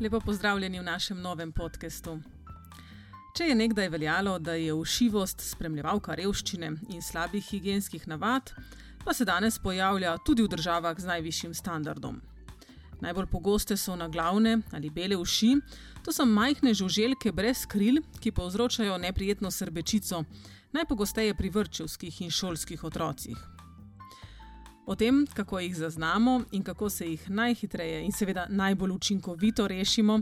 Lepo pozdravljeni v našem novem podkastu. Če je nekdaj veljalo, da je ušivost spremljevalka revščine in slabih higijenskih navad, pa se danes pojavlja tudi v državah z najvišjim standardom. Najbolj pogoste so na glavne ali bele uši, to so majhne žuželke brez kril, ki povzročajo neprijetno srbečico, najpogosteje pri vrčevskih in šolskih otrocih. O tem, kako jih zaznamo in kako se jih najhitreje in seveda najbolj učinkovito rešimo,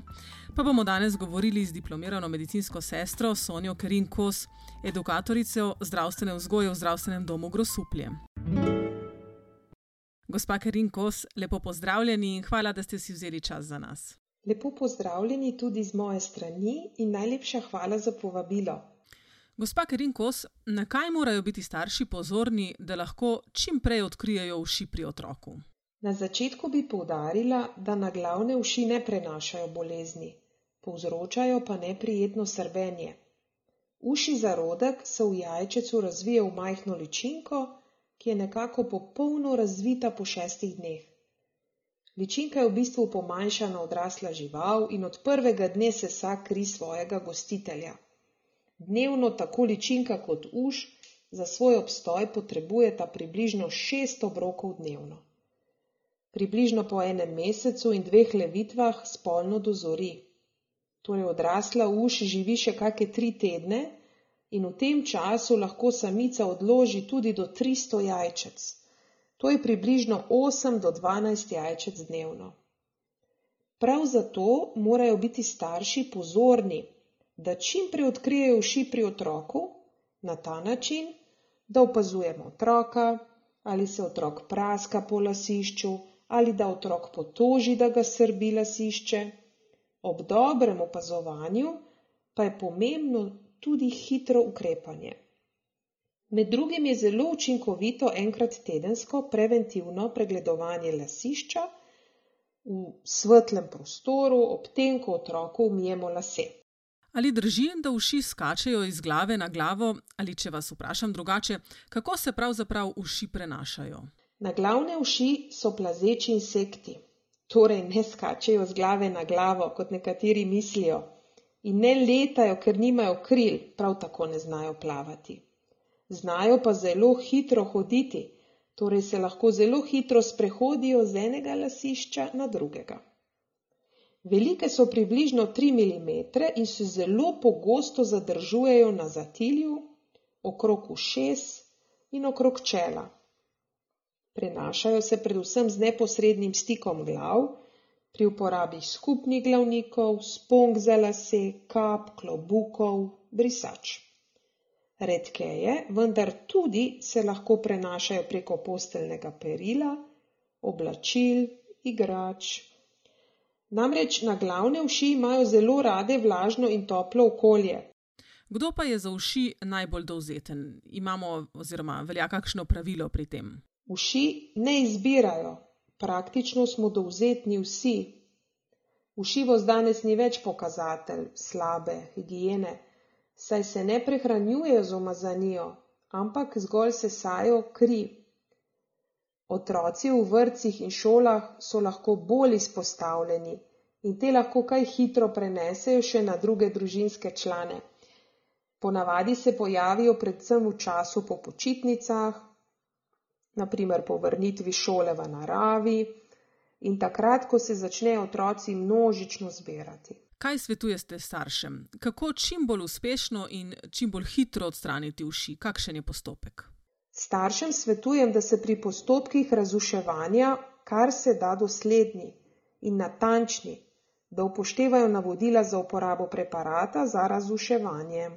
pa bomo danes govorili z diplomirano medicinsko sestro Sonjo Kerinkos, edukatorico zdravstvene vzgoje v zdravstvenem domu Grosuplje. Gospa Kerinkos, lepo pozdravljeni in hvala, da ste si vzeli čas za nas. Lepo pozdravljeni tudi z moje strani in najlepša hvala za povabilo. Gospa Kerinkos, na kaj morajo biti starši pozorni, da lahko čim prej odkrijejo uši pri otroku? Na začetku bi povdarila, da na glavne uši ne prenašajo bolezni, povzročajo pa neprijetno srbenje. Uši zarodek se v jajčecu razvije v majhno ličinko, ki je nekako popolno razvita po šestih dneh. Ličinka je v bistvu pomanjšana odrasla žival in od prvega dne se sa kri svojega gostitelja. Dnevno tako ličinka kot uš za svoj obstoj potrebujeta približno šest obrokov dnevno. Približno po enem mesecu in dveh levitvah spolno dozori. Torej odrasla uš živi še kakšne tri tedne in v tem času lahko samica odloži tudi do 300 jajčec. To je približno 8 do 12 jajčec dnevno. Prav zato morajo biti starši pozorni, da čim prej odkrijejo uši pri otroku na ta način, da opazujemo otroka, ali se otrok praska po lasišču, ali da otrok potoži, da ga srbi lasišče. Ob dobrem opazovanju pa je pomembno tudi hitro ukrepanje. Med drugim je zelo učinkovito enkrat tedensko preventivno pregledovanje lasišča v svetlem prostoru, ob tem, ko otroku umijemo lase. Ali drži, da uši skačejo iz glave na glavo, ali če vas vprašam drugače, kako se pravzaprav uši prenašajo? Na glavne uši so plazeči insekti, torej ne skačejo z glave na glavo, kot nekateri mislijo, in ne letajo, ker nimajo kril, prav tako ne znajo plavati. Znajo pa zelo hitro hoditi, torej se lahko zelo hitro sprehodijo z enega lasišča na drugega. Velike so približno 3 mm in se zelo pogosto zadržujejo na zatilju, okrog ušes in okrog čela. Prenašajo se predvsem z neposrednim stikom glav, pri uporabi skupnih glavnikov, spong za lase, kap, klobukov, brisač. Redkeje, vendar tudi se lahko prenašajo preko posteljnega perila, oblačil, igrač, Namreč na glavne uši imajo zelo rade vlažno in toplo okolje. Kdo pa je za uši najbolj dovzeten? Imamo oziroma velja kakšno pravilo pri tem? Uši ne izbirajo, praktično smo dovzetni vsi. Ušivost danes ni več pokazatelj slabe higiene, saj se ne prehranjujejo z omazanijo, ampak zgolj sesajo kri. Otroci v vrtcih in šolah so lahko bolj izpostavljeni in te lahko kaj hitro prenesejo še na druge družinske člane. Ponavadi se pojavijo predvsem v času po počitnicah, naprimer po vrnitvi šole v naravi in takrat, ko se začnejo otroci množično zbirati. Kaj svetujete staršem? Kako čim bolj uspešno in čim bolj hitro odstraniti uši? Kakšen je postopek? Staršem svetujem, da se pri postopkih razuševanja kar se da dosledni in natančni, da upoštevajo navodila za uporabo preparata za razuševanje.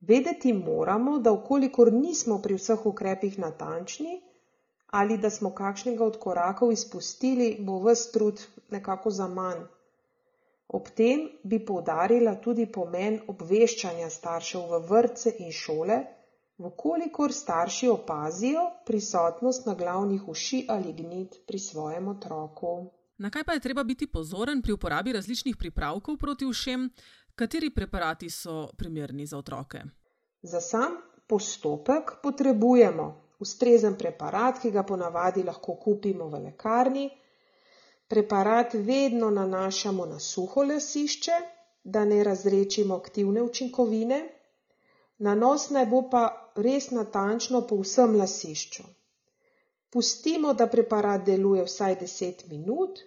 Vedeti moramo, da ukolikor nismo pri vseh ukrepih natančni ali da smo kakšnega od korakov izpustili, bo vse trud nekako za manj. Ob tem bi poudarila tudi pomen obveščanja staršev v vrtce in šole, Vkolikor starši opazijo prisotnost na glavnih uši ali gnit pri svojem otroku. Na kaj pa je treba biti pozoren pri uporabi različnih pripravkov proti ušem, kateri preparati so primerni za otroke? Za sam postopek potrebujemo ustrezen preparat, ki ga ponavadi lahko kupimo v lekarni. Preparat vedno nanašamo na suho lasišče, da ne razrečimo aktivne učinkovine. Nanos naj bo pa res natančno po vsem lasišču. Pustimo, da preparat deluje vsaj 10 minut,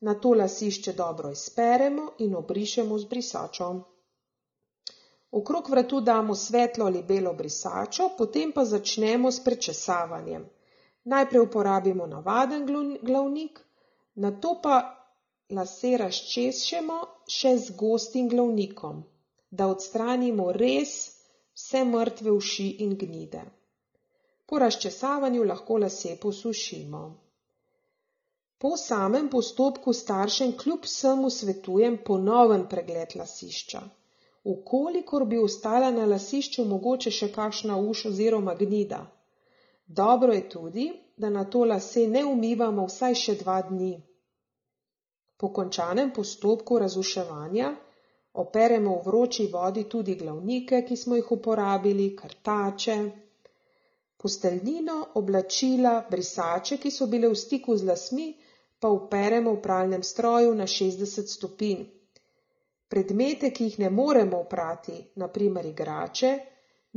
na to lasišče dobro izperemo in obrišemo z brisačom. Okrog vratu damo svetlo ali belo brisačo, potem pa začnemo s prečesavanjem. Najprej uporabimo navaden glavnik, na to pa lase razčešemo še z gostim glavnikom, da odstranimo res vse mrtve uši in gnide. Po razčesavanju lahko lase posušimo. Po samem postopku staršem kljub vsemu svetujem ponoven pregled lasišča. Ukolikor bi ostala na lasišču mogoče še kakšna uš oziroma gnida. Dobro je tudi, da na to lase ne umivamo vsaj še dva dni. Po končanem postopku razuševanja operemo v vroči vodi tudi glavnike, ki smo jih uporabili, krtače, posteljnino, oblačila, brisače, ki so bile v stiku z lasmi, pa uperemo v pralnem stroju na 60 stopinj. Predmete, ki jih ne moremo oprati, naprimer igrače,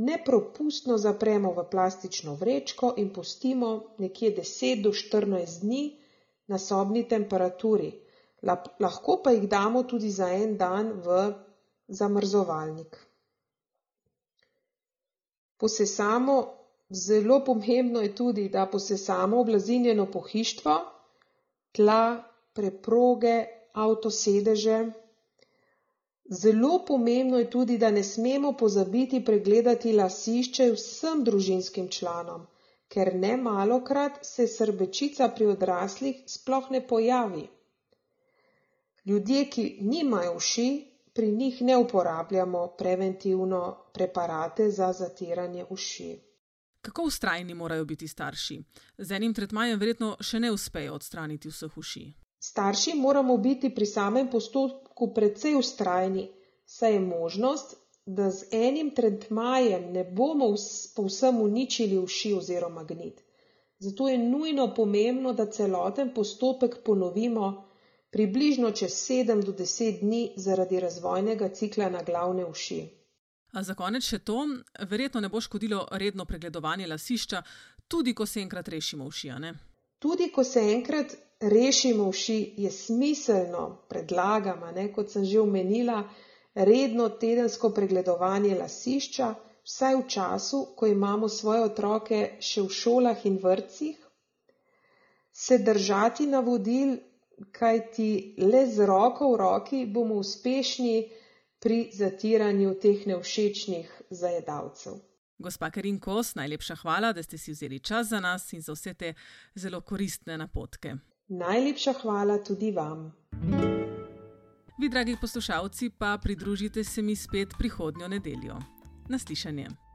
nepropustno zapremo v plastično vrečko in pustimo nekje 10 do 14 dni na sobni temperaturi. Lahko pa jih damo tudi za en dan v zamrzovalnik. Posesamo, zelo pomembno je tudi, da posesamo oblazinjeno pohištvo, tla, preproge, avtosedeže. Zelo pomembno je tudi, da ne smemo pozabiti pregledati lasišče vsem družinskim članom, ker ne malokrat se srbečica pri odraslih sploh ne pojavi. Ljudje, ki nimajo uši, pri njih ne uporabljamo preventivno preparate za zatiranje uši. Kako ustrajni morajo biti starši? Z enim tretmajem verjetno še ne uspejo odstraniti vseh uši. Starši moramo biti pri samem postopku precej ustrajni, saj je možnost, da z enim tretmajem ne bomo povsem uničili uši oziroma gnit. Zato je nujno pomembno, da celoten postopek ponovimo približno čez 7 do 10 dni zaradi razvojnega cikla na glavne uši. A za konec še to, verjetno ne bo škodilo redno pregledovanje lasišča, tudi ko se enkrat rešimo uši. Tudi ko se enkrat rešimo uši, je smiselno, predlagam, ne, kot sem že omenila, redno tedensko pregledovanje lasišča, vsaj v času, ko imamo svoje otroke še v šolah in vrtcih, se držati navodil, kajti le z roko v roki bomo uspešni pri zatiranju teh nevšečnih zajedavcev. Gospa Karin Kos, najlepša hvala, da ste si vzeli čas za nas in za vse te zelo koristne napotke. Najlepša hvala tudi vam. Vi, dragi poslušalci, pa pridružite se mi spet prihodnjo nedeljo. Naslišanje.